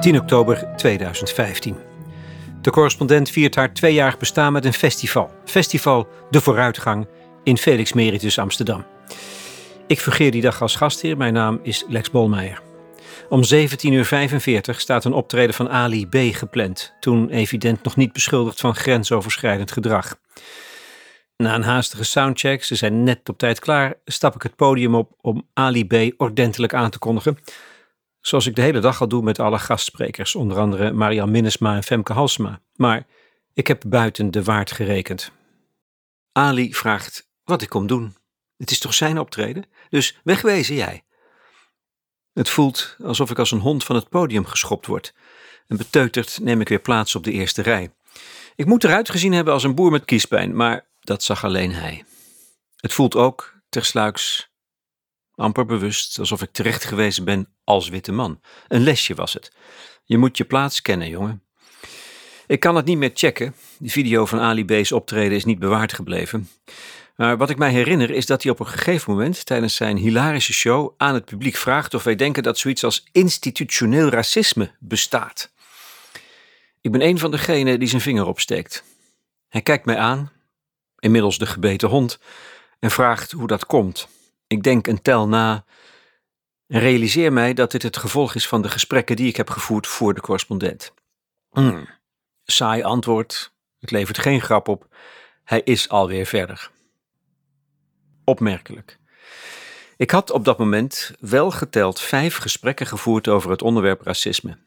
10 oktober 2015. De correspondent viert haar tweejarig bestaan met een festival. Festival De Vooruitgang in Felix Meritus Amsterdam. Ik fungeer die dag als gastheer. Mijn naam is Lex Bolmeijer. Om 17.45 uur staat een optreden van Ali B. gepland. Toen evident nog niet beschuldigd van grensoverschrijdend gedrag. Na een haastige soundcheck, ze zijn net op tijd klaar, stap ik het podium op om Ali B. ordentelijk aan te kondigen. Zoals ik de hele dag al doe met alle gastsprekers, onder andere Marian Minnesma en Femke Halsma. Maar ik heb buiten de waard gerekend. Ali vraagt wat ik kom doen. Het is toch zijn optreden? Dus wegwezen jij. Het voelt alsof ik als een hond van het podium geschopt word. En beteuterd neem ik weer plaats op de eerste rij. Ik moet eruit gezien hebben als een boer met kiespijn, maar dat zag alleen hij. Het voelt ook, tersluiks, amper bewust, alsof ik terecht gewezen ben als witte man. Een lesje was het. Je moet je plaats kennen, jongen. Ik kan het niet meer checken. Die video van Ali B's optreden is niet bewaard gebleven. Maar wat ik mij herinner is dat hij op een gegeven moment tijdens zijn hilarische show aan het publiek vraagt of wij denken dat zoiets als institutioneel racisme bestaat. Ik ben een van degenen die zijn vinger opsteekt. Hij kijkt mij aan, inmiddels de gebeten hond, en vraagt hoe dat komt. Ik denk een tel na en realiseer mij dat dit het gevolg is van de gesprekken die ik heb gevoerd voor de correspondent. Mm. Saai antwoord, het levert geen grap op. Hij is alweer verder. Opmerkelijk. Ik had op dat moment wel geteld vijf gesprekken gevoerd over het onderwerp racisme.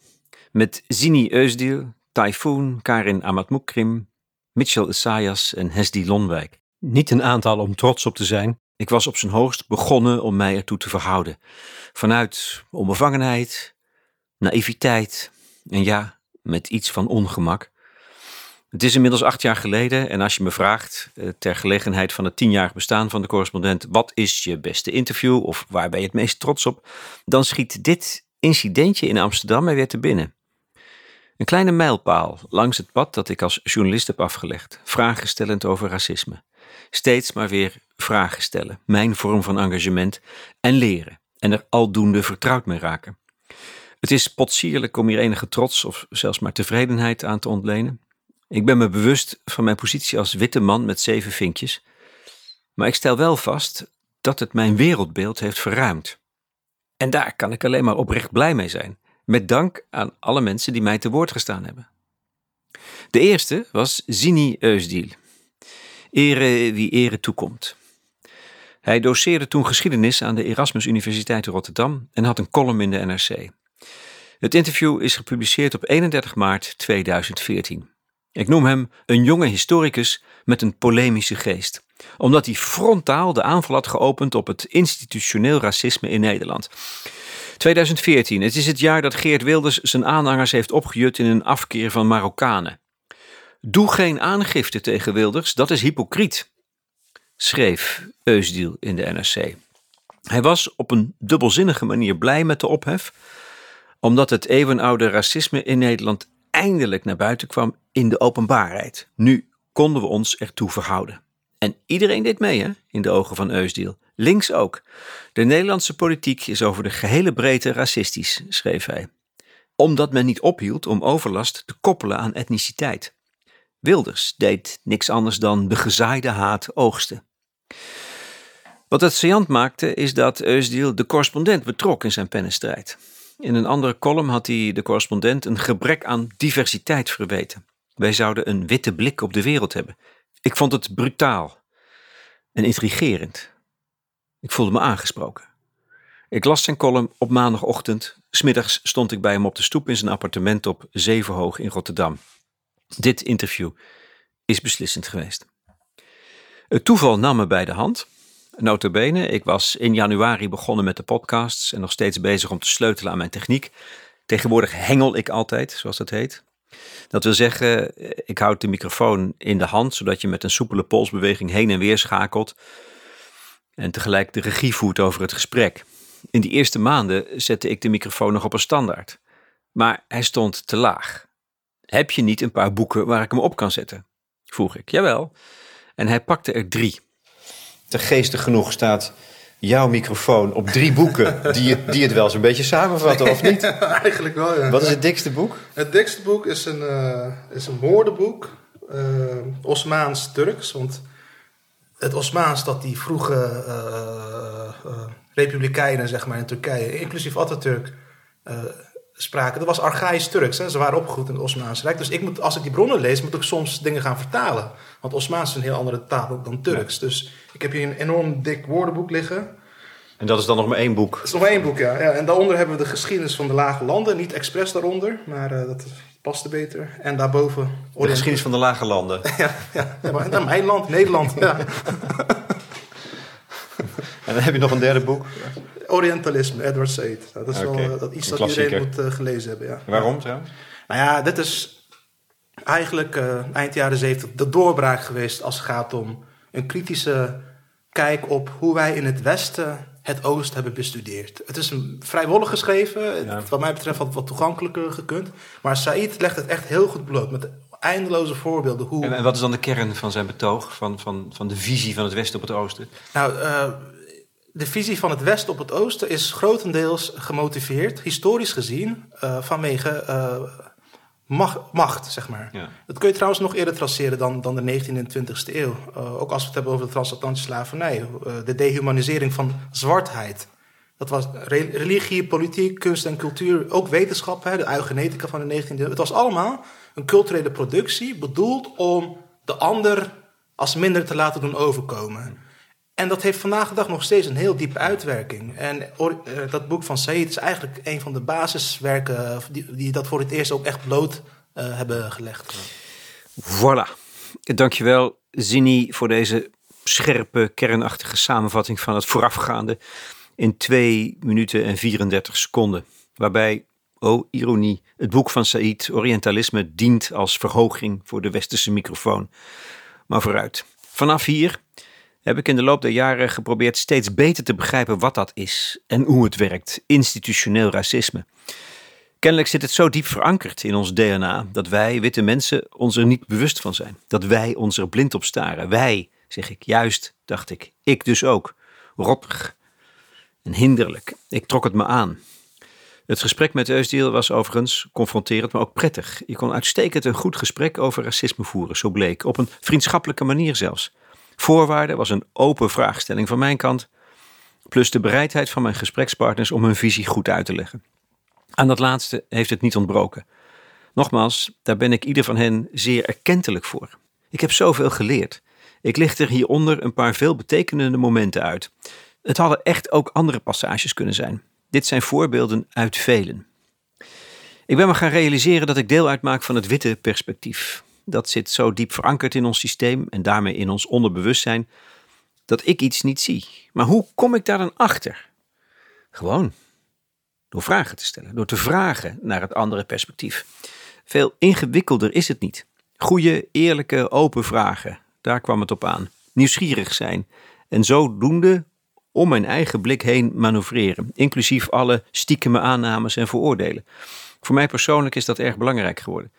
Met Zini Eusdil, Typhoon, Karin Amatmukrim, Mitchell Isaias en Hesdi Lonwijk. Niet een aantal om trots op te zijn, ik was op zijn hoogst begonnen om mij ertoe te verhouden. Vanuit onbevangenheid, naïviteit en ja, met iets van ongemak. Het is inmiddels acht jaar geleden en als je me vraagt, eh, ter gelegenheid van het tienjarig bestaan van de correspondent, wat is je beste interview of waar ben je het meest trots op, dan schiet dit incidentje in Amsterdam mij weer te binnen. Een kleine mijlpaal langs het pad dat ik als journalist heb afgelegd, vragen stellend over racisme. Steeds maar weer vragen stellen, mijn vorm van engagement en leren en er aldoende vertrouwd mee raken. Het is potsierlijk om hier enige trots of zelfs maar tevredenheid aan te ontlenen. Ik ben me bewust van mijn positie als witte man met zeven vinkjes, maar ik stel wel vast dat het mijn wereldbeeld heeft verruimd. En daar kan ik alleen maar oprecht blij mee zijn, met dank aan alle mensen die mij te woord gestaan hebben. De eerste was Zini Eusdiel. Ere wie ere toekomt. Hij doseerde toen geschiedenis aan de Erasmus Universiteit Rotterdam en had een column in de NRC. Het interview is gepubliceerd op 31 maart 2014. Ik noem hem een jonge historicus met een polemische geest, omdat hij frontaal de aanval had geopend op het institutioneel racisme in Nederland. 2014, het is het jaar dat Geert Wilders zijn aanhangers heeft opgejut in een afkeer van Marokkanen. Doe geen aangifte tegen Wilders, dat is hypocriet schreef Eusdiel in de NRC. Hij was op een dubbelzinnige manier blij met de ophef, omdat het eeuwenoude racisme in Nederland eindelijk naar buiten kwam in de openbaarheid. Nu konden we ons ertoe verhouden. En iedereen deed mee, hè, in de ogen van Eusdiel. Links ook. De Nederlandse politiek is over de gehele breedte racistisch, schreef hij. Omdat men niet ophield om overlast te koppelen aan etniciteit. Wilders deed niks anders dan de gezaaide haat oogsten. Wat het saillant maakte is dat Eusdiel de correspondent betrok in zijn pennenstrijd. In een andere column had hij de correspondent een gebrek aan diversiteit verweten. Wij zouden een witte blik op de wereld hebben. Ik vond het brutaal en intrigerend. Ik voelde me aangesproken. Ik las zijn column op maandagochtend. Smiddags stond ik bij hem op de stoep in zijn appartement op Zevenhoog in Rotterdam. Dit interview is beslissend geweest. Het toeval nam me bij de hand. Notabene, ik was in januari begonnen met de podcasts en nog steeds bezig om te sleutelen aan mijn techniek. Tegenwoordig hengel ik altijd, zoals dat heet. Dat wil zeggen, ik houd de microfoon in de hand, zodat je met een soepele polsbeweging heen en weer schakelt en tegelijk de regie voert over het gesprek. In die eerste maanden zette ik de microfoon nog op een standaard, maar hij stond te laag. Heb je niet een paar boeken waar ik hem op kan zetten? vroeg ik. Jawel. En hij pakte er drie. Te geestig genoeg staat jouw microfoon op drie boeken die, het, die het wel zo'n beetje samenvatten, of niet? Eigenlijk wel, ja. Wat is het dikste boek? Het dikste boek is een, uh, is een woordenboek, uh, Osmaans-Turks. Want het Osmaans dat die vroege uh, republikeinen zeg maar, in Turkije, inclusief Atatürk, spraken, dat was archaïs Turks. Hè? Ze waren opgegroeid in het Osmaanse Rijk. Dus ik moet, als ik die bronnen lees, moet ik soms dingen gaan vertalen. Want Osmaans is een heel andere taal dan Turks. Dus ik heb hier een enorm dik woordenboek liggen. En dat is dan nog maar één boek? Dat is nog maar één boek, ja. ja. En daaronder hebben we de geschiedenis van de lage landen. Niet expres daaronder, maar uh, dat paste beter. En daarboven... De geschiedenis van de lage landen? ja, ja, ja maar, nou, mijn land, Nederland. ja. en dan heb je nog een derde boek? Orientalisme, Edward Said. Dat is wel uh, dat iets dat iedereen moet uh, gelezen hebben. Ja. Waarom trouwens? Nou ja, dit is eigenlijk uh, eind jaren zeventig de doorbraak geweest als het gaat om een kritische kijk op hoe wij in het Westen het Oosten hebben bestudeerd. Het is een vrijwillig geschreven, ja. wat mij betreft wat, wat toegankelijker gekund. Maar Said legt het echt heel goed bloot met eindeloze voorbeelden. Hoe... En, en wat is dan de kern van zijn betoog, van, van, van de visie van het Westen op het Oosten? Nou, uh, de visie van het Westen op het Oosten is grotendeels gemotiveerd, historisch gezien, uh, vanwege uh, macht, macht, zeg maar. Ja. Dat kun je trouwens nog eerder traceren dan, dan de 19e en 20e eeuw. Uh, ook als we het hebben over de transatlantische slavernij. de dehumanisering van zwartheid. Dat was re religie, politiek, kunst en cultuur, ook wetenschap, hè, de eugenetica van de 19e eeuw. Het was allemaal een culturele productie bedoeld om de ander als minder te laten doen overkomen. En dat heeft vandaag de dag nog steeds een heel diepe uitwerking. En dat boek van Said is eigenlijk een van de basiswerken die, die dat voor het eerst ook echt bloot uh, hebben gelegd. Voilà. Dankjewel, Zini, voor deze scherpe, kernachtige samenvatting van het voorafgaande in 2 minuten en 34 seconden. Waarbij, oh ironie, het boek van Said, Orientalisme, dient als verhoging voor de westerse microfoon. Maar vooruit. Vanaf hier heb ik in de loop der jaren geprobeerd steeds beter te begrijpen wat dat is en hoe het werkt, institutioneel racisme. Kennelijk zit het zo diep verankerd in ons DNA dat wij, witte mensen, ons er niet bewust van zijn. Dat wij ons er blind op staren. Wij, zeg ik, juist, dacht ik. Ik dus ook. Rottig en hinderlijk. Ik trok het me aan. Het gesprek met Eusdiel was overigens confronterend, maar ook prettig. Je kon uitstekend een goed gesprek over racisme voeren, zo bleek. Op een vriendschappelijke manier zelfs. Voorwaarde was een open vraagstelling van mijn kant, plus de bereidheid van mijn gesprekspartners om hun visie goed uit te leggen. Aan dat laatste heeft het niet ontbroken. Nogmaals, daar ben ik ieder van hen zeer erkentelijk voor. Ik heb zoveel geleerd. Ik licht er hieronder een paar veelbetekenende momenten uit. Het hadden echt ook andere passages kunnen zijn. Dit zijn voorbeelden uit velen. Ik ben me gaan realiseren dat ik deel uitmaak van het witte perspectief dat zit zo diep verankerd in ons systeem en daarmee in ons onderbewustzijn, dat ik iets niet zie. Maar hoe kom ik daar dan achter? Gewoon door vragen te stellen, door te vragen naar het andere perspectief. Veel ingewikkelder is het niet. Goede, eerlijke, open vragen, daar kwam het op aan. Nieuwsgierig zijn en zodoende om mijn eigen blik heen manoeuvreren, inclusief alle stiekeme aannames en vooroordelen. Voor mij persoonlijk is dat erg belangrijk geworden.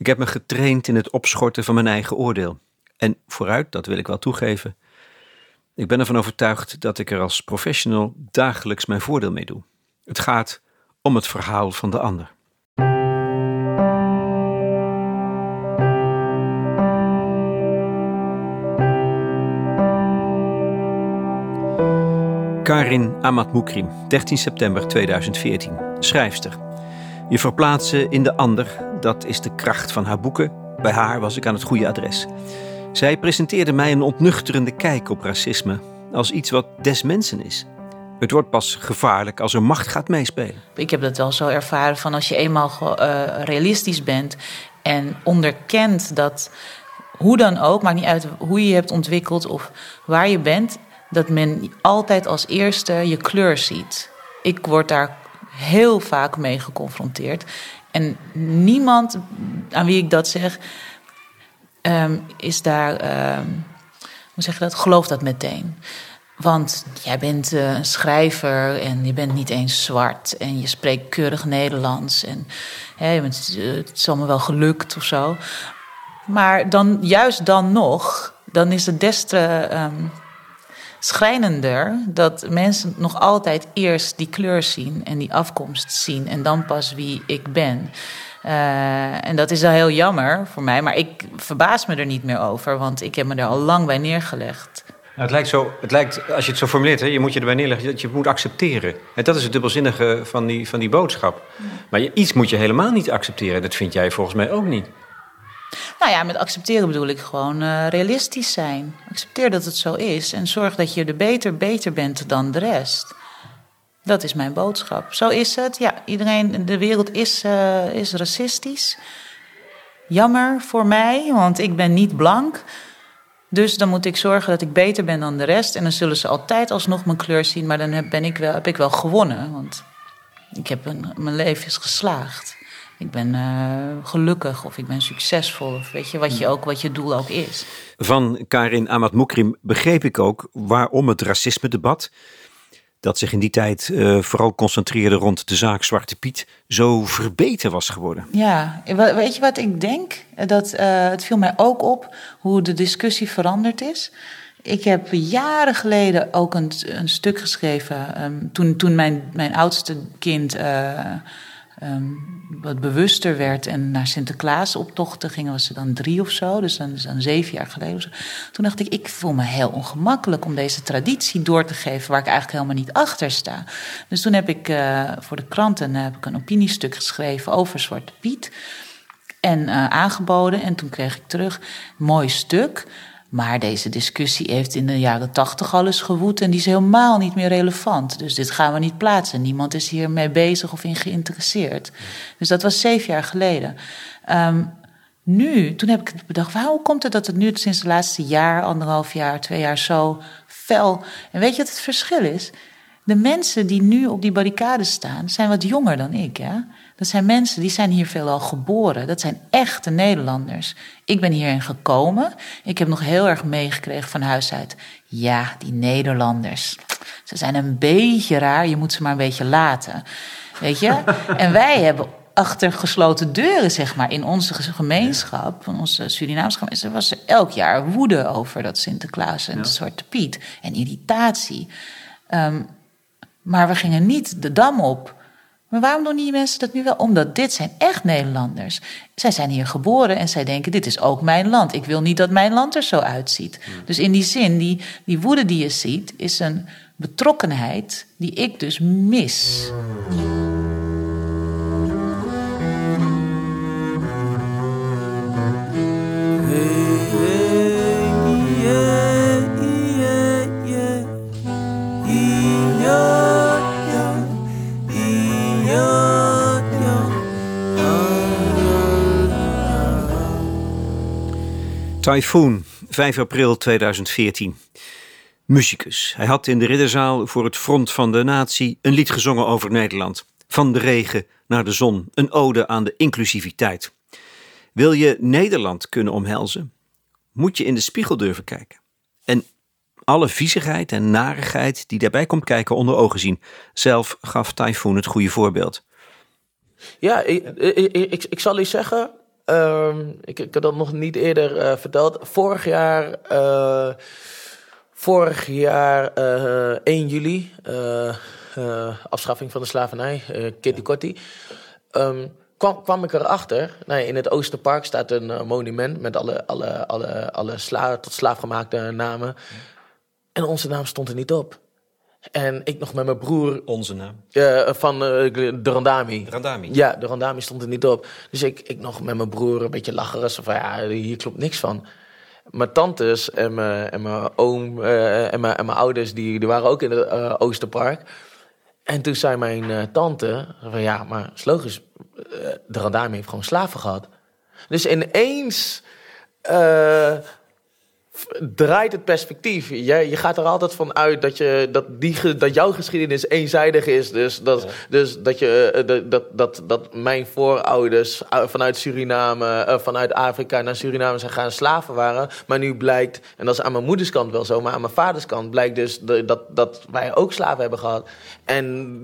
Ik heb me getraind in het opschorten van mijn eigen oordeel. En vooruit, dat wil ik wel toegeven. Ik ben ervan overtuigd dat ik er als professional dagelijks mijn voordeel mee doe. Het gaat om het verhaal van de ander. Karin Amatmoukrim, 13 september 2014, schrijfster. Je verplaatsen in de ander, dat is de kracht van haar boeken. Bij haar was ik aan het goede adres. Zij presenteerde mij een ontnuchterende kijk op racisme als iets wat des mensen is. Het wordt pas gevaarlijk als er macht gaat meespelen. Ik heb dat wel zo ervaren van als je eenmaal uh, realistisch bent en onderkent dat hoe dan ook, maakt niet uit hoe je je hebt ontwikkeld of waar je bent, dat men altijd als eerste je kleur ziet. Ik word daar heel vaak mee geconfronteerd. En niemand aan wie ik dat zeg, ehm, is daar, um, hoe zeg je dat, gelooft dat meteen. Want jij bent uh, een schrijver en je bent niet eens zwart en je spreekt keurig Nederlands en hè, bent, uh, het is allemaal wel gelukt of zo. Maar dan, juist dan nog, dan is het des te, um, schrijnender dat mensen nog altijd eerst die kleur zien en die afkomst zien en dan pas wie ik ben. Uh, en dat is wel heel jammer voor mij, maar ik verbaas me er niet meer over, want ik heb me er al lang bij neergelegd. Nou, het lijkt zo, het lijkt, als je het zo formuleert, hè, je moet je erbij neerleggen dat je het moet accepteren. En dat is het dubbelzinnige van die, van die boodschap. Maar je, iets moet je helemaal niet accepteren. Dat vind jij volgens mij ook niet. Nou ja, met accepteren bedoel ik gewoon uh, realistisch zijn. Accepteer dat het zo is en zorg dat je er beter, beter bent dan de rest. Dat is mijn boodschap. Zo is het. Ja, iedereen, de wereld is, uh, is racistisch. Jammer voor mij, want ik ben niet blank. Dus dan moet ik zorgen dat ik beter ben dan de rest. En dan zullen ze altijd alsnog mijn kleur zien. Maar dan heb, ben ik wel, heb ik wel gewonnen. Want ik heb mijn leven is geslaagd. Ik ben uh, gelukkig of ik ben succesvol. Of weet je, wat je, ook, wat je doel ook is. Van Karin Ahmad Moukrim begreep ik ook waarom het racisme-debat dat zich in die tijd uh, vooral concentreerde rond de zaak Zwarte Piet, zo verbeterd was geworden. Ja, weet je wat ik denk? Dat, uh, het viel mij ook op hoe de discussie veranderd is. Ik heb jaren geleden ook een, een stuk geschreven. Um, toen, toen mijn, mijn oudste kind um, wat bewuster werd en naar Sinterklaas optochten gingen, was ze dan drie of zo, dus dan, dus zeven jaar geleden. Toen dacht ik, ik voel me heel ongemakkelijk om deze traditie door te geven waar ik eigenlijk helemaal niet achter sta. Dus toen heb ik uh, voor de kranten heb ik een opiniestuk geschreven over Zwarte Piet. En uh, aangeboden. En toen kreeg ik terug, mooi stuk. Maar deze discussie heeft in de jaren tachtig al eens gewoed en die is helemaal niet meer relevant. Dus dit gaan we niet plaatsen. Niemand is hiermee bezig of in geïnteresseerd. Dus dat was zeven jaar geleden. Um, nu, toen heb ik bedacht, hoe komt het dat het nu sinds het laatste jaar, anderhalf jaar, twee jaar zo fel. En weet je wat het verschil is? De mensen die nu op die barricade staan, zijn wat jonger dan ik. Ja? Dat zijn mensen die zijn hier veelal geboren. Dat zijn echte Nederlanders. Ik ben hierheen gekomen. Ik heb nog heel erg meegekregen van huis uit. Ja, die Nederlanders. Ze zijn een beetje raar. Je moet ze maar een beetje laten. Weet je? En wij hebben achter gesloten deuren, zeg maar, in onze gemeenschap, van onze Surinaamse gemeenschap, was er elk jaar woede over dat Sinterklaas en de Zwarte Piet en irritatie. Um, maar we gingen niet de dam op. Maar waarom doen die mensen dat nu wel? Omdat dit zijn echt Nederlanders. Zij zijn hier geboren en zij denken: dit is ook mijn land. Ik wil niet dat mijn land er zo uitziet. Dus in die zin, die, die woede die je ziet, is een betrokkenheid die ik dus mis. Typhoon, 5 april 2014. Muzikus. Hij had in de ridderzaal voor het front van de natie een lied gezongen over Nederland. Van de regen naar de zon, een ode aan de inclusiviteit. Wil je Nederland kunnen omhelzen, moet je in de spiegel durven kijken. En alle viezigheid en narigheid die daarbij komt kijken onder ogen zien. Zelf gaf Typhoon het goede voorbeeld. Ja, ik, ik, ik, ik zal u zeggen, Ehm, ik, ik had dat nog niet eerder uh, verteld. Vorig jaar, uh, vorig jaar uh, eh, 1 juli, afschaffing van de slavernij, Kitty Kotti. Um, kwam, kwam ik erachter, nou, in het Oosterpark staat een monument met alle, alle, alle, alle sla, tot slaafgemaakte namen. En onze naam stond er niet op. En ik nog met mijn broer. Onze naam? Uh, van uh, de Randami. Randami? Ja, de Randami stond er niet op. Dus ik, ik nog met mijn broer een beetje lachen. Zo van ja, hier klopt niks van. Mijn tantes en mijn, en mijn oom uh, en, mijn, en mijn ouders, die, die waren ook in het Oosterpark. En toen zei mijn tante: van ja, maar is logisch, de Randami heeft gewoon slaven gehad. Dus ineens draait het perspectief. Je, je gaat er altijd van uit dat, je, dat, die, dat jouw geschiedenis eenzijdig is. Dus dat, dus dat, je, eh, dat, dat, dat mijn voorouders vanuit Suriname, eh, vanuit Afrika naar Suriname zijn gaan slaven waren. Maar nu blijkt, en dat is aan mijn moeders kant wel zo, maar aan mijn vaders kant blijkt dus dat, dat wij ook slaven hebben gehad. En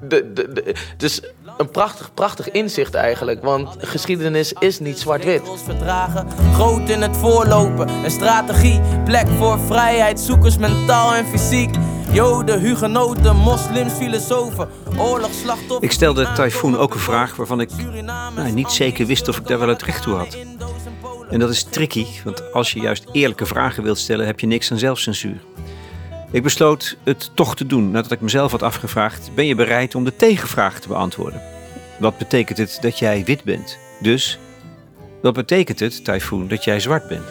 de, de, de, dus een prachtig, prachtig inzicht eigenlijk. Want geschiedenis is niet zwart-wit. Groot in het voorlopen en strategie. Plek voor vrijheid, zoekers mentaal en fysiek. Joden, hugenoten, moslims, filosofen, oorlogsslachtoffers. Ik stelde Typhoon ook een vraag waarvan ik nou, niet zeker wist of ik daar wel het recht toe had. En dat is tricky, want als je juist eerlijke vragen wilt stellen, heb je niks aan zelfcensuur. Ik besloot het toch te doen nadat ik mezelf had afgevraagd: ben je bereid om de tegenvraag te beantwoorden? Wat betekent het dat jij wit bent? Dus, wat betekent het, Typhoon, dat jij zwart bent?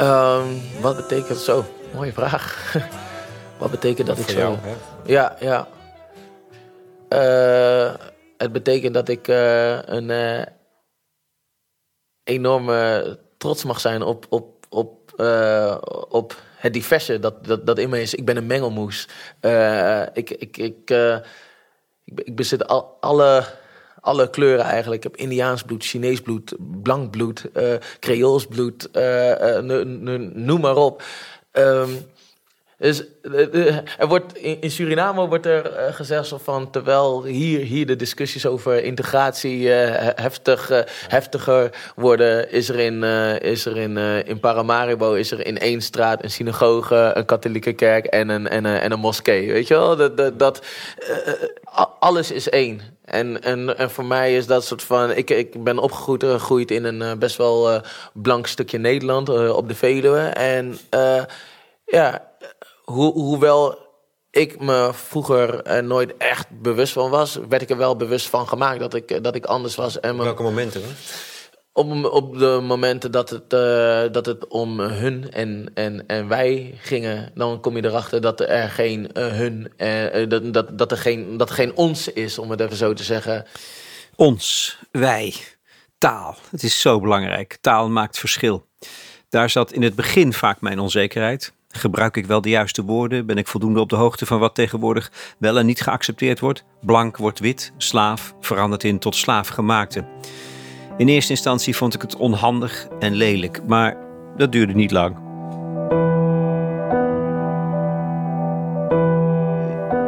Um, wat betekent zo? Mooie vraag. wat betekent dat ik zo... Jou, ja, ja. Uh, het betekent dat ik uh, een uh, enorme trots mag zijn op, op, op, op het diverse dat, dat, dat in me is. Ik ben een mengelmoes. ik, ik, ik, ik, ik bezit al, alle alle kleuren eigenlijk. Ik heb Indiaans bloed, Chinees bloed, blank bloed, uh, Creools bloed, uh, uh, noem maar op. Um, dus er wordt, in Suriname wordt er gezegd van terwijl hier, hier de discussies over integratie heftig, heftiger worden, is er in, is er in, in Paramaribo is er in één straat een synagoge, een katholieke kerk en een, en een, en een moskee. Weet je wel? Dat, dat, dat alles is één. En, en, en voor mij is dat soort van. Ik, ik ben opgegroeid gegroeid in een best wel blank stukje Nederland op de Veluwe. En ja hoewel ik me vroeger uh, nooit echt bewust van was, werd ik er wel bewust van gemaakt dat ik, dat ik anders was. En Welke momenten? Hè? Op, op de momenten dat het, uh, dat het om hun en, en, en wij gingen, dan kom je erachter dat er geen uh, hun, dat, dat, dat, er geen, dat er geen ons is, om het even zo te zeggen. Ons, wij, taal. Het is zo belangrijk. Taal maakt verschil. Daar zat in het begin vaak mijn onzekerheid. Gebruik ik wel de juiste woorden? Ben ik voldoende op de hoogte van wat tegenwoordig wel en niet geaccepteerd wordt? Blank wordt wit, slaaf verandert in tot slaafgemaakte. In eerste instantie vond ik het onhandig en lelijk, maar dat duurde niet lang.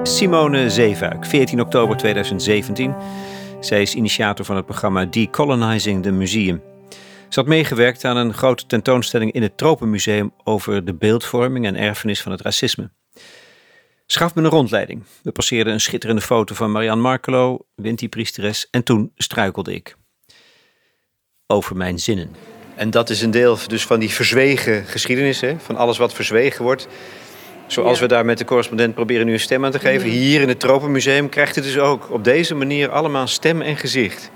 Simone Zeefuik, 14 oktober 2017. Zij is initiator van het programma Decolonizing the Museum. Ze had meegewerkt aan een grote tentoonstelling in het Tropenmuseum over de beeldvorming en erfenis van het racisme. Schaf me een rondleiding. We passeerden een schitterende foto van Marianne Markelo, Winti-priesteres, en toen struikelde ik. Over mijn zinnen. En dat is een deel dus van die verzwegen geschiedenis, hè? van alles wat verzwegen wordt. Zoals we daar met de correspondent proberen nu een stem aan te geven. Hier in het Tropenmuseum krijgt het dus ook op deze manier allemaal stem en gezicht.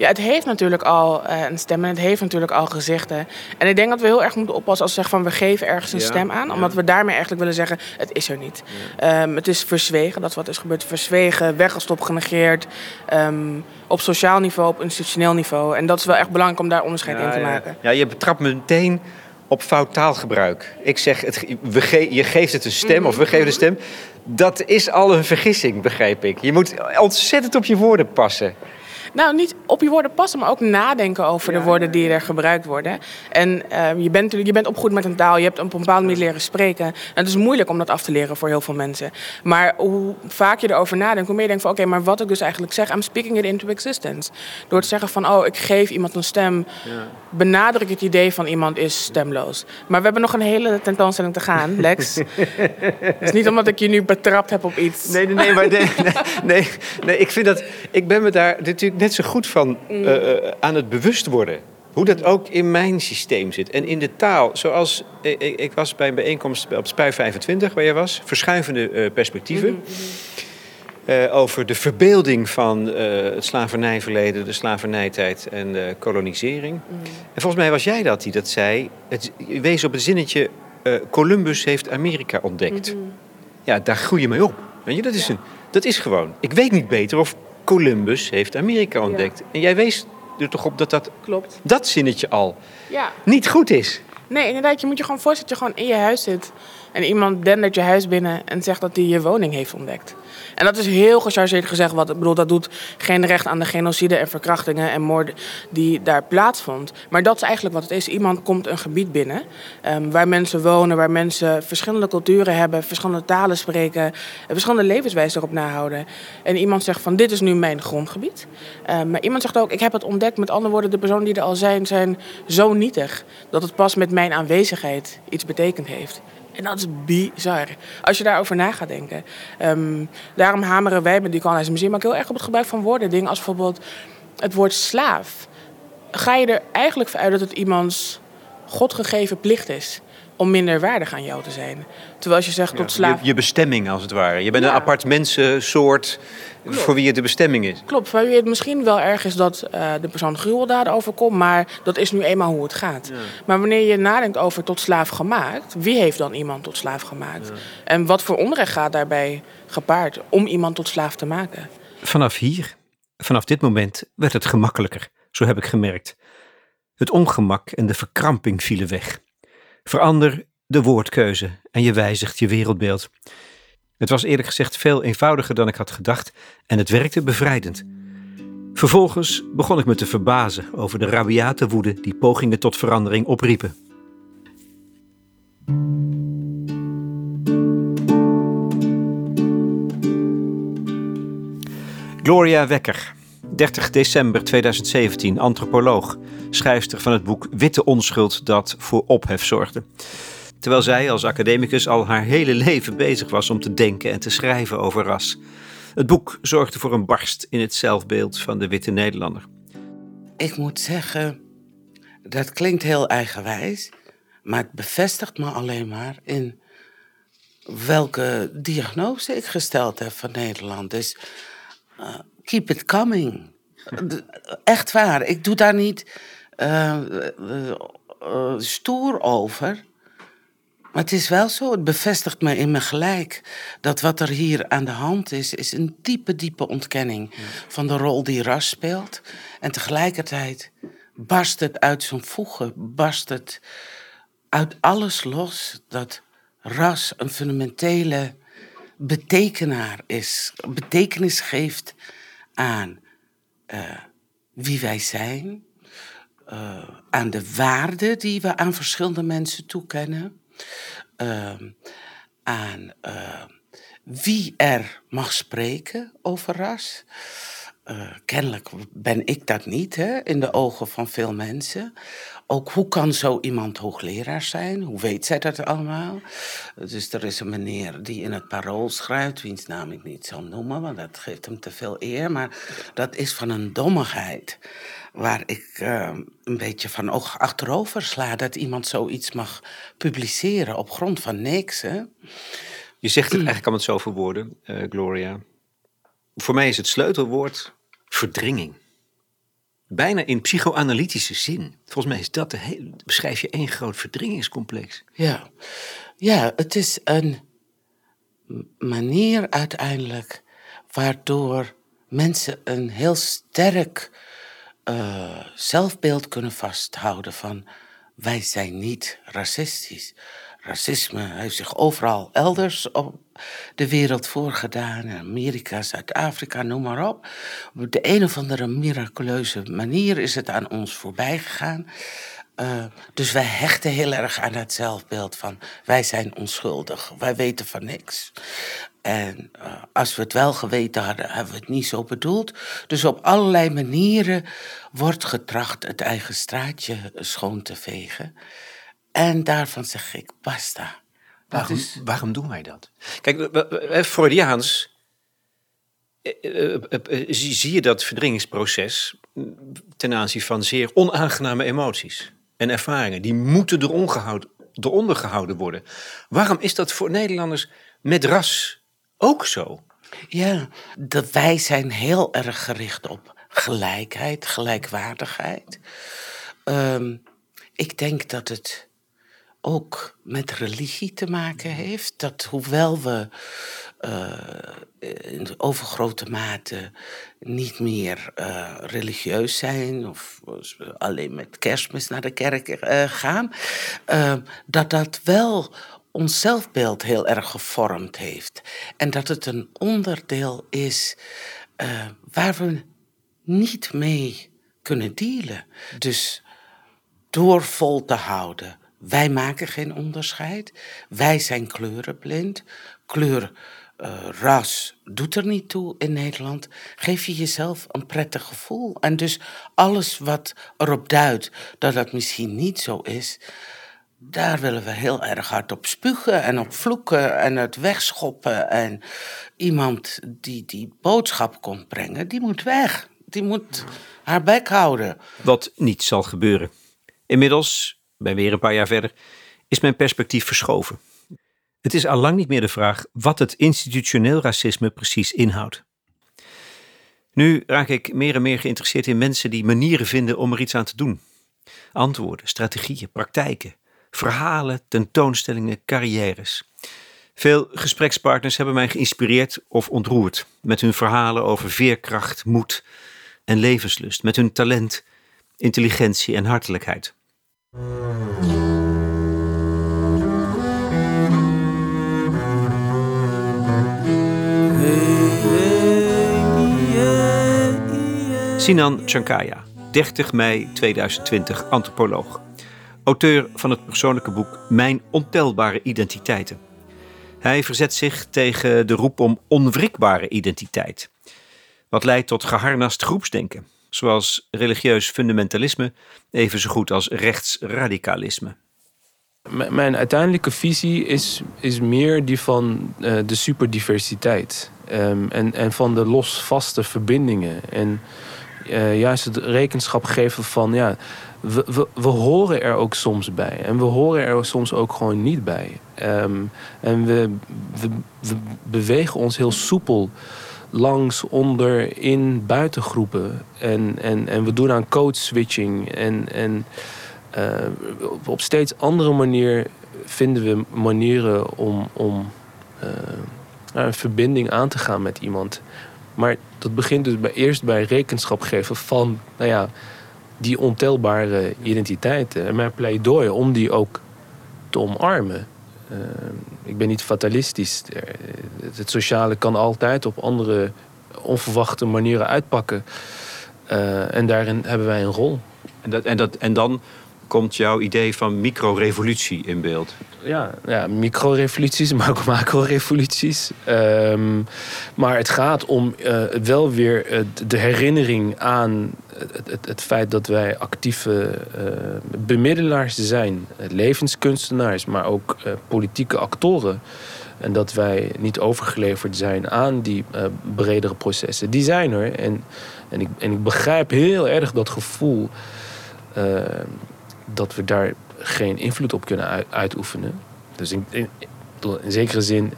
Ja, het heeft natuurlijk al uh, een stem en het heeft natuurlijk al gezichten. En ik denk dat we heel erg moeten oppassen als we zeggen van we geven ergens een stem aan. Omdat we daarmee eigenlijk willen zeggen, het is er niet. Um, het is verzwegen, dat wat is gebeurd. Verzwegen, weggestopt, genegeerd. Um, op sociaal niveau, op institutioneel niveau. En dat is wel echt belangrijk om daar onderscheid in te maken. Ja, je betrapt me meteen op fout taalgebruik. Ik zeg, het, we ge je geeft het een stem, of we geven een stem. Dat is al een vergissing, begrijp ik. Je moet ontzettend op je woorden passen. Nou, niet op je woorden passen, maar ook nadenken over de woorden die er gebruikt worden. En uh, je, bent, je bent opgegroeid met een taal, je hebt op een bepaalde manier leren spreken. En het is moeilijk om dat af te leren voor heel veel mensen. Maar hoe vaak je erover nadenkt, hoe meer je denkt van... oké, maar wat ik dus eigenlijk zeg, I'm speaking it into existence. Door te zeggen van, oh, ik geef iemand een stem... Benadruk het idee van iemand is stemloos. Maar we hebben nog een hele tentoonstelling te gaan, Lex. Het is niet omdat ik je nu betrapt heb op iets. Nee, nee, nee, maar nee, nee, nee, ik vind dat... Ik ben me daar natuurlijk net zo goed van mm. eh, eh, aan het bewust worden. Hoe dat ook in mijn systeem zit. En in de taal, zoals ik, ik was bij een bijeenkomst op Spui 25, waar je was, verschuivende uh, perspectieven. Mm-hmm. over de verbeelding van het slavernijverleden, de slavernijtijd en de kolonisering. Mm. En volgens mij was jij dat die dat zei. Het, wees op het zinnetje: Columbus heeft Amerika ontdekt. Mm-hmm. Ja, daar groei je mee op. Weet je, dat is, een, dat is gewoon. Ik weet niet beter of Columbus heeft Amerika ontdekt. En jij wees er toch op dat dat, Klopt. dat zinnetje al ja. niet goed is. Nee, inderdaad. Je moet je gewoon voorstellen dat je gewoon in je huis zit. En iemand dendert je huis binnen en zegt dat hij je woning heeft ontdekt. En dat is heel gechargeerd gezegd. Wat, ik bedoel, dat doet geen recht aan de genocide en verkrachtingen en moorden die daar plaatsvond. Maar dat is eigenlijk wat het is. Iemand komt een gebied binnen um, waar mensen wonen, waar mensen verschillende culturen hebben, verschillende talen spreken, en verschillende levenswijzen erop nahouden. En iemand zegt van dit is nu mijn grondgebied. Um, maar iemand zegt ook, ik heb het ontdekt. Met andere woorden, de personen die er al zijn, zijn zo nietig dat het pas met mijn aanwezigheid iets betekend heeft. En dat is bizar. Als je daarover na gaat denken. Um, daarom hameren wij met die kanalen museum ook heel erg op het gebruik van woorden. Dingen als bijvoorbeeld het woord slaaf. Ga je er eigenlijk uit dat het iemands godgegeven plicht is om minder waardig aan jou te zijn. Terwijl als je zegt tot slaaf... Je, je, bestemming als het ware. Je bent een apart mensensoort voor wie het de bestemming is. Klopt, waar wie het misschien wel erg is dat uh, de persoon gruweldaden overkomt... maar dat is nu eenmaal hoe het gaat. Maar wanneer je nadenkt over tot slaaf gemaakt... wie heeft dan iemand tot slaaf gemaakt? En wat voor onrecht gaat daarbij gepaard om iemand tot slaaf te maken? Vanaf hier, vanaf dit moment, werd het gemakkelijker. Zo heb ik gemerkt. Het ongemak en de verkramping vielen weg. Verander de woordkeuze en je wijzigt je wereldbeeld. Het was eerlijk gezegd veel eenvoudiger dan ik had gedacht en het werkte bevrijdend. Vervolgens begon ik me te verbazen over de rabiate woede die pogingen tot verandering opriepen. Gloria Wekker, 30 december 2017, antropoloog, schrijfster van het boek Witte Onschuld dat voor ophef zorgde. Terwijl zij als academicus al haar hele leven bezig was om te denken en te schrijven over ras. Het boek zorgde voor een barst in het zelfbeeld van de witte Nederlander. Ik moet zeggen, dat klinkt heel eigenwijs, maar het bevestigt me alleen maar in welke diagnose ik gesteld heb van Nederland. Dus uh, keep it coming. Echt waar. Ik doe daar niet uh, uh, stoer over. Maar het is wel zo, het bevestigt me in me gelijk. Dat wat er hier aan de hand is, is een diepe, diepe ontkenning van de rol die ras speelt. En tegelijkertijd barst het uit zijn voegen, barst het uit alles los dat ras een fundamentele betekenaar is, betekenis geeft aan uh, wie wij zijn, uh, aan de waarde die we aan verschillende mensen toekennen, uh, aan wie er mag spreken over ras. Kennelijk ben ik dat niet hè, in de ogen van veel mensen. Ook hoe kan zo iemand hoogleraar zijn? Hoe weet zij dat allemaal? Dus er is een meneer die in het parool schrijft, wiens naam ik niet zal noemen, want dat geeft hem te veel eer. Maar dat is van een dommigheid waar ik uh, een beetje van oog achterover sla dat iemand zoiets mag publiceren op grond van niks. Hè? Je zegt het eigenlijk kan het zo verwoorden, uh, Gloria. Voor mij is het sleutelwoord verdringing. Bijna in psychoanalytische zin. Volgens mij is dat de hele, beschrijf je één groot verdringingscomplex. Ja. ja, het is een manier uiteindelijk waardoor mensen een heel sterk uh, zelfbeeld kunnen vasthouden van wij zijn niet racistisch. Racisme heeft zich overal elders op de wereld voorgedaan. Amerika, Zuid-Afrika, noem maar op. Op de een of andere miraculeuze manier is het aan ons voorbij gegaan. Uh, dus wij hechten heel erg aan het zelfbeeld van wij zijn onschuldig, wij weten van niks. En uh, als we het wel geweten hadden, hebben we het niet zo bedoeld. Dus op allerlei manieren wordt getracht het eigen straatje schoon te vegen. En daarvan zeg ik, basta. Waarom, is... waarom doen wij dat? Kijk, Freudiaans zie je dat verdringingsproces ten aanzien van zeer onaangename emoties en ervaringen. Die moeten eronder gehouden worden. Waarom is dat voor Nederlanders met ras ook zo. Ja, dat wij zijn heel erg gericht op gelijkheid, gelijkwaardigheid. Um, ik denk dat het ook met religie te maken heeft. Dat hoewel we uh, in overgrote mate niet meer uh, religieus zijn of alleen met kerstmis naar de kerk uh, gaan, dat dat wel ons zelfbeeld heel erg gevormd heeft. En dat het een onderdeel is waar we niet mee kunnen dealen. Dus door vol te houden. Wij maken geen onderscheid. Wij zijn kleurenblind. Kleur, uh, ras doet er niet toe in Nederland. Geef je jezelf een prettig gevoel. En dus alles wat erop duidt dat dat misschien niet zo is, daar willen we heel erg hard op spugen en op vloeken en het wegschoppen. En iemand die die boodschap komt brengen, die moet weg. Die moet haar bek houden. Wat niet zal gebeuren. Inmiddels, ben weer een paar jaar verder, is mijn perspectief verschoven. Het is al lang niet meer de vraag wat het institutioneel racisme precies inhoudt. Nu raak ik meer en meer geïnteresseerd in mensen die manieren vinden om er iets aan te doen. Antwoorden, strategieën, praktijken, verhalen, tentoonstellingen, carrières. Veel gesprekspartners hebben mij geïnspireerd of ontroerd met hun verhalen over veerkracht, moed en levenslust, met hun talent, intelligentie en hartelijkheid. Sinan Chankaya, 30 mei 2020, antropoloog. Auteur van het persoonlijke boek Mijn ontelbare identiteiten. Hij verzet zich tegen de roep om onwrikbare identiteit. Wat leidt tot geharnast groepsdenken, zoals religieus fundamentalisme, even zo goed als rechtsradicalisme. mijn uiteindelijke visie is, is meer die van uh, de superdiversiteit um, en, en van de losvaste verbindingen. En uh, juist het rekenschap geven van ja, we, we, horen er ook soms bij. En we horen er soms ook gewoon niet bij. Um, en we, we, bewegen ons heel soepel langs, onder, in buitengroepen. En, en, en we doen aan code switching. En, en uh, op, steeds andere manier vinden we manieren om, om uh, een verbinding aan te gaan met iemand. Maar dat begint dus bij, eerst bij rekenschap geven van nou ja, die ontelbare identiteiten. En mijn pleidooi om die ook te omarmen. Uh, ik ben niet fatalistisch. Eh, het sociale kan altijd op andere onverwachte manieren uitpakken. Uh, en daarin hebben wij een rol. En, dat, en, dat, en dan komt jouw idee van microrevolutie in beeld? Ja, ja microrevoluties, maar ook macrorevoluties. Um, maar het gaat om uh, wel weer de herinnering aan het, feit dat wij actieve uh, bemiddelaars zijn. Levenskunstenaars, maar ook politieke actoren. En dat wij niet overgeleverd zijn aan die bredere processen. Die zijn er. En, en, ik, en ik begrijp heel erg dat gevoel dat we daar geen invloed op kunnen uitoefenen. Dus in, in, in zekere zin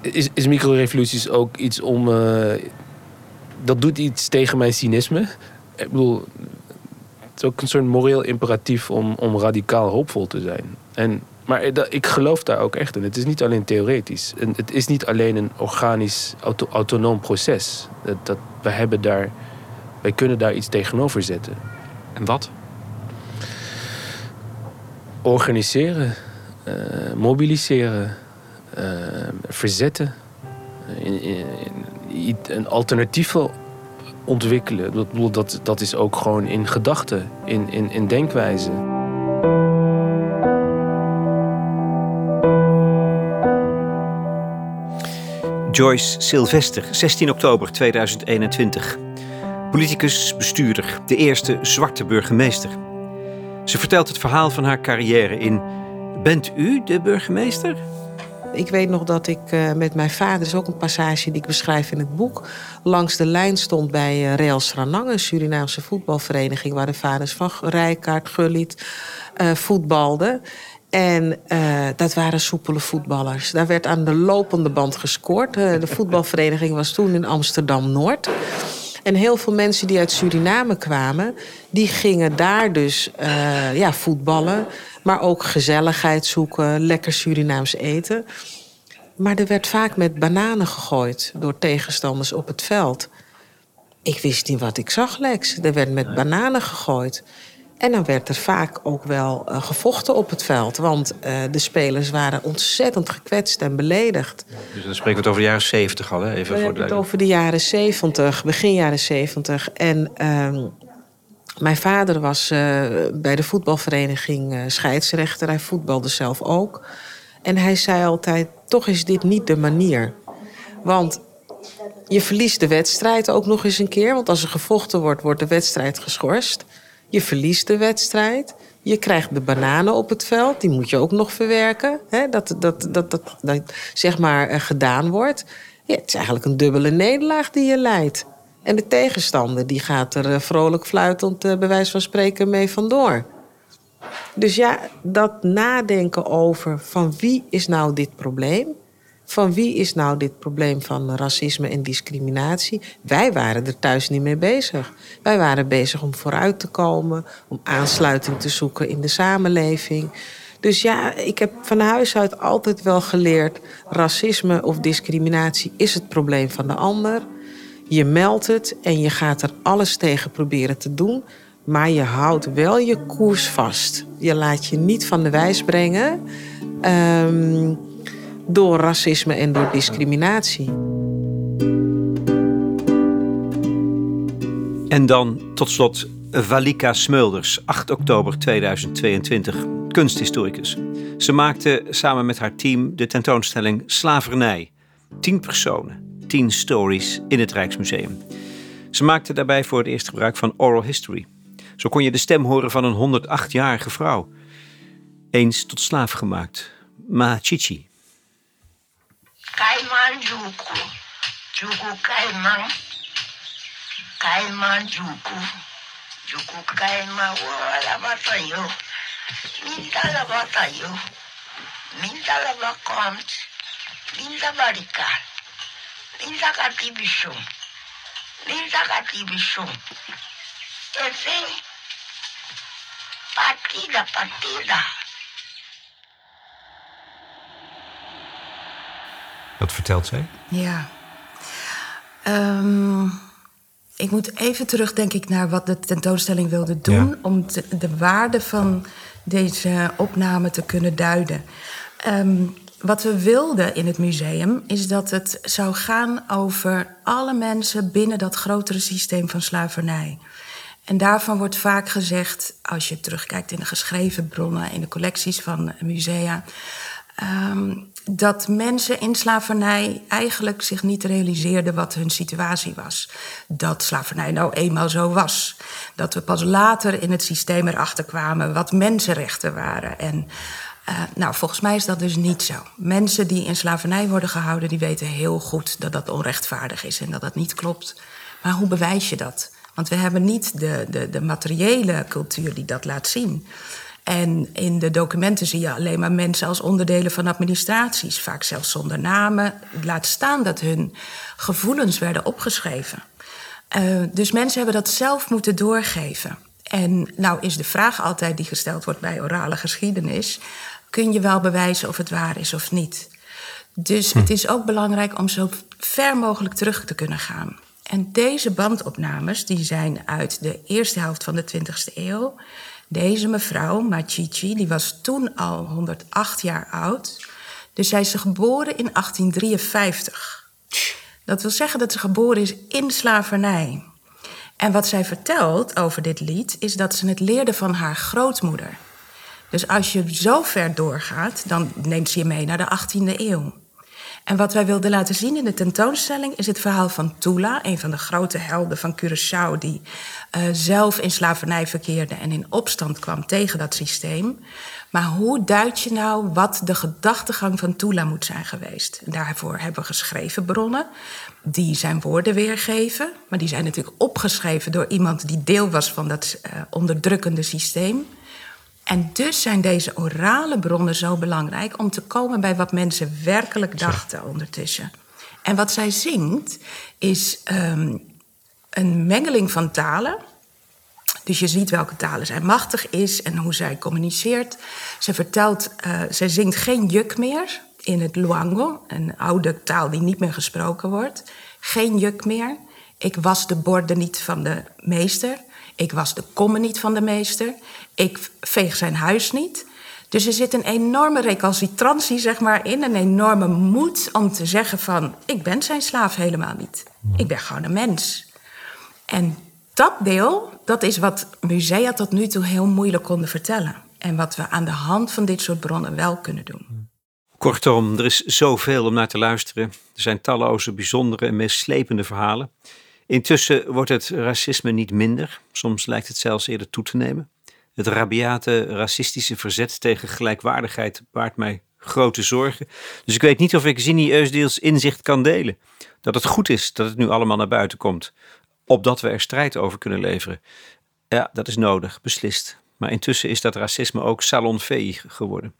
is, is microrevoluties ook iets om. Dat doet iets tegen mijn cynisme. Ik bedoel, het is ook een soort moreel imperatief om, om radicaal hoopvol te zijn. En, maar ik geloof daar ook echt in. Het is niet alleen theoretisch. En het is niet alleen een organisch, auto, autonoom proces. Dat, dat, wij, hebben daar, wij kunnen daar iets tegenover zetten. En wat? organiseren, uh, mobiliseren, uh, verzetten, in, in, in, een alternatief ontwikkelen. Dat, dat, dat is ook gewoon in gedachten, in, in, in denkwijze. Joyce Sylvester, 16 oktober 2021. Politicus, bestuurder, de eerste zwarte burgemeester. Ze vertelt het verhaal van haar carrière in Bent u de burgemeester? Ik weet nog dat ik uh, met mijn vader, is ook een passage die ik beschrijf in het boek, langs de lijn stond bij uh, Real Sranang, een Surinaamse voetbalvereniging, waar de vaders van Rijkaard, Gullit uh, voetbalden. En dat waren soepele voetballers. Daar werd aan de lopende band gescoord. de voetbalvereniging was toen in Amsterdam Noord. En heel veel mensen die uit Suriname kwamen, die gingen daar dus uh, ja, voetballen. Maar ook gezelligheid zoeken, lekker Surinaams eten. Maar er werd vaak met bananen gegooid door tegenstanders op het veld. Ik wist niet wat ik zag, Lex. Er werd met bananen gegooid. En dan werd er vaak ook wel uh, gevochten op het veld. Want uh, de spelers waren ontzettend gekwetst en beledigd. Dus dan spreken we het over de jaren zeventig al, hè? Even we voor de... het over de jaren zeventig, begin jaren zeventig. En uh, mijn vader was uh, bij de voetbalvereniging scheidsrechter. Hij voetbalde zelf ook. En hij zei altijd, toch is dit niet de manier. Want je verliest de wedstrijd ook nog eens een keer. Want als er gevochten wordt, wordt de wedstrijd geschorst. Je verliest de wedstrijd. Je krijgt de bananen op het veld, die moet je ook nog verwerken. Hè? Dat, dat, dat, dat, zeg maar eh, gedaan wordt. Het is eigenlijk een dubbele nederlaag die je leidt. En de tegenstander die gaat er eh, vrolijk fluitend, uh, bij wijze van spreken, mee vandoor. Dus ja, dat nadenken over van wie is nou dit probleem? Van wie is nou dit probleem van racisme en discriminatie? Wij waren er thuis niet mee bezig. Wij waren bezig om vooruit te komen, om aansluiting te zoeken in de samenleving. Dus ja, ik heb van huis uit altijd wel geleerd: racisme of discriminatie is het probleem van de ander. Je meldt het en je gaat er alles tegen proberen te doen. Maar je houdt wel je koers vast. Je laat je niet van de wijs brengen um, door racisme en door discriminatie. En dan tot slot Valika Smulders, 8 oktober 2022, kunsthistoricus. Ze maakte samen met haar team de tentoonstelling Slavernij. Tien personen, tien stories in het Rijksmuseum. Ze maakte daarbij voor het eerst gebruik van oral history. Zo kon je de stem horen van een 108-jarige vrouw. Eens tot slaaf gemaakt. Machichi. Caimanjuco, Juco Caimã, Caimanjuco, Juco Caimã, minta Mindalabataiô, Minta Mindabaricá, Mindacatibichum, Mindacatibichum. Enfim, partida, partida. Vertelt zij? Ja. Um, ik moet even terug, denk ik, naar wat de tentoonstelling wilde doen. Ja. Om te, de waarde van deze opname te kunnen duiden. Um, wat we wilden in het museum is dat het zou gaan over alle mensen binnen dat grotere systeem van slavernij. En daarvan wordt vaak gezegd, als je terugkijkt in de geschreven bronnen, in de collecties van musea, um, dat mensen in slavernij eigenlijk zich niet realiseerden wat hun situatie was. Dat slavernij nou eenmaal zo was. Dat we pas later in het systeem erachter kwamen wat mensenrechten waren. En uh, nou, volgens mij is dat dus niet zo. Mensen die in slavernij worden gehouden, die weten heel goed dat dat onrechtvaardig is en dat dat niet klopt. Maar hoe bewijs je dat? Want we hebben niet de, de, de materiële cultuur die dat laat zien. En in de documenten zie je alleen maar mensen als onderdelen van administraties, vaak zelfs zonder namen. Laat staan dat hun gevoelens werden opgeschreven. Uh, dus mensen hebben dat zelf moeten doorgeven. En nou is de vraag altijd die gesteld wordt bij orale geschiedenis: kun je wel bewijzen of het waar is of niet? Dus hm. het is ook belangrijk om zo ver mogelijk terug te kunnen gaan. En deze bandopnames die zijn uit de eerste helft van de 20e eeuw. Deze mevrouw, Machichi, die was toen al 108 jaar oud. Dus zij is geboren in 1853. Dat wil zeggen dat ze geboren is in slavernij. En wat zij vertelt over dit lied is dat ze het leerde van haar grootmoeder. Dus als je zo ver doorgaat, dan neemt ze je mee naar de 18e eeuw. En wat wij wilden laten zien in de tentoonstelling is het verhaal van Tula, een van de grote helden van Curaçao, die uh, zelf in slavernij verkeerde en in opstand kwam tegen dat systeem. Maar hoe duid je nou wat de gedachtegang van Tula moet zijn geweest? En daarvoor hebben we geschreven bronnen die zijn woorden weergeven, maar die zijn natuurlijk opgeschreven door iemand die deel was van dat uh, onderdrukkende systeem. En dus zijn deze orale bronnen zo belangrijk om te komen bij wat mensen werkelijk dachten ondertussen. En wat zij zingt is um, een mengeling van talen. Dus je ziet welke talen zij machtig is en hoe zij communiceert. Ze vertelt, uh, zij zingt geen juk meer in het Luango, een oude taal die niet meer gesproken wordt. Geen juk meer. Ik was de borden niet van de meester. Ik was de kommen niet van de meester. Ik veeg zijn huis niet. Dus er zit een enorme recalcitrantie zeg maar, in. Een enorme moed om te zeggen van... ik ben zijn slaaf helemaal niet. Ik ben gewoon een mens. En dat deel, dat is wat musea tot nu toe heel moeilijk konden vertellen. En wat we aan de hand van dit soort bronnen wel kunnen doen. Kortom, er is zoveel om naar te luisteren. Er zijn talloze bijzondere en meeslepende verhalen. Intussen wordt het racisme niet minder, soms lijkt het zelfs eerder toe te nemen. Het rabiate racistische verzet tegen gelijkwaardigheid baart mij grote zorgen. Dus ik weet niet of ik Zini Eusdeels inzicht kan delen. Dat het goed is dat het nu allemaal naar buiten komt. Opdat we er strijd over kunnen leveren. Ja, dat is nodig, beslist. Maar intussen is dat racisme ook salonveeg geworden.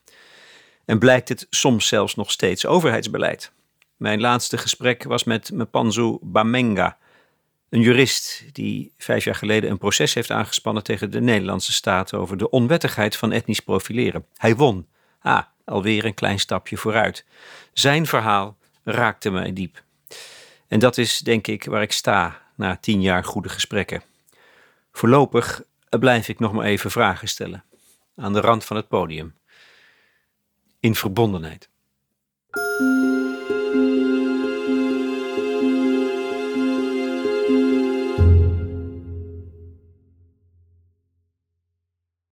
En blijkt het soms zelfs nog steeds overheidsbeleid. Mijn laatste gesprek was met Mpanzu Bamenga, een jurist die vijf jaar geleden een proces heeft aangespannen tegen de Nederlandse staat over de onwettigheid van etnisch profileren. Hij won. Ah, alweer een klein stapje vooruit. Zijn verhaal raakte mij diep. En dat is, denk ik, waar ik sta na tien jaar goede gesprekken. Voorlopig blijf ik nog maar even vragen stellen. Aan de rand van het podium. In verbondenheid.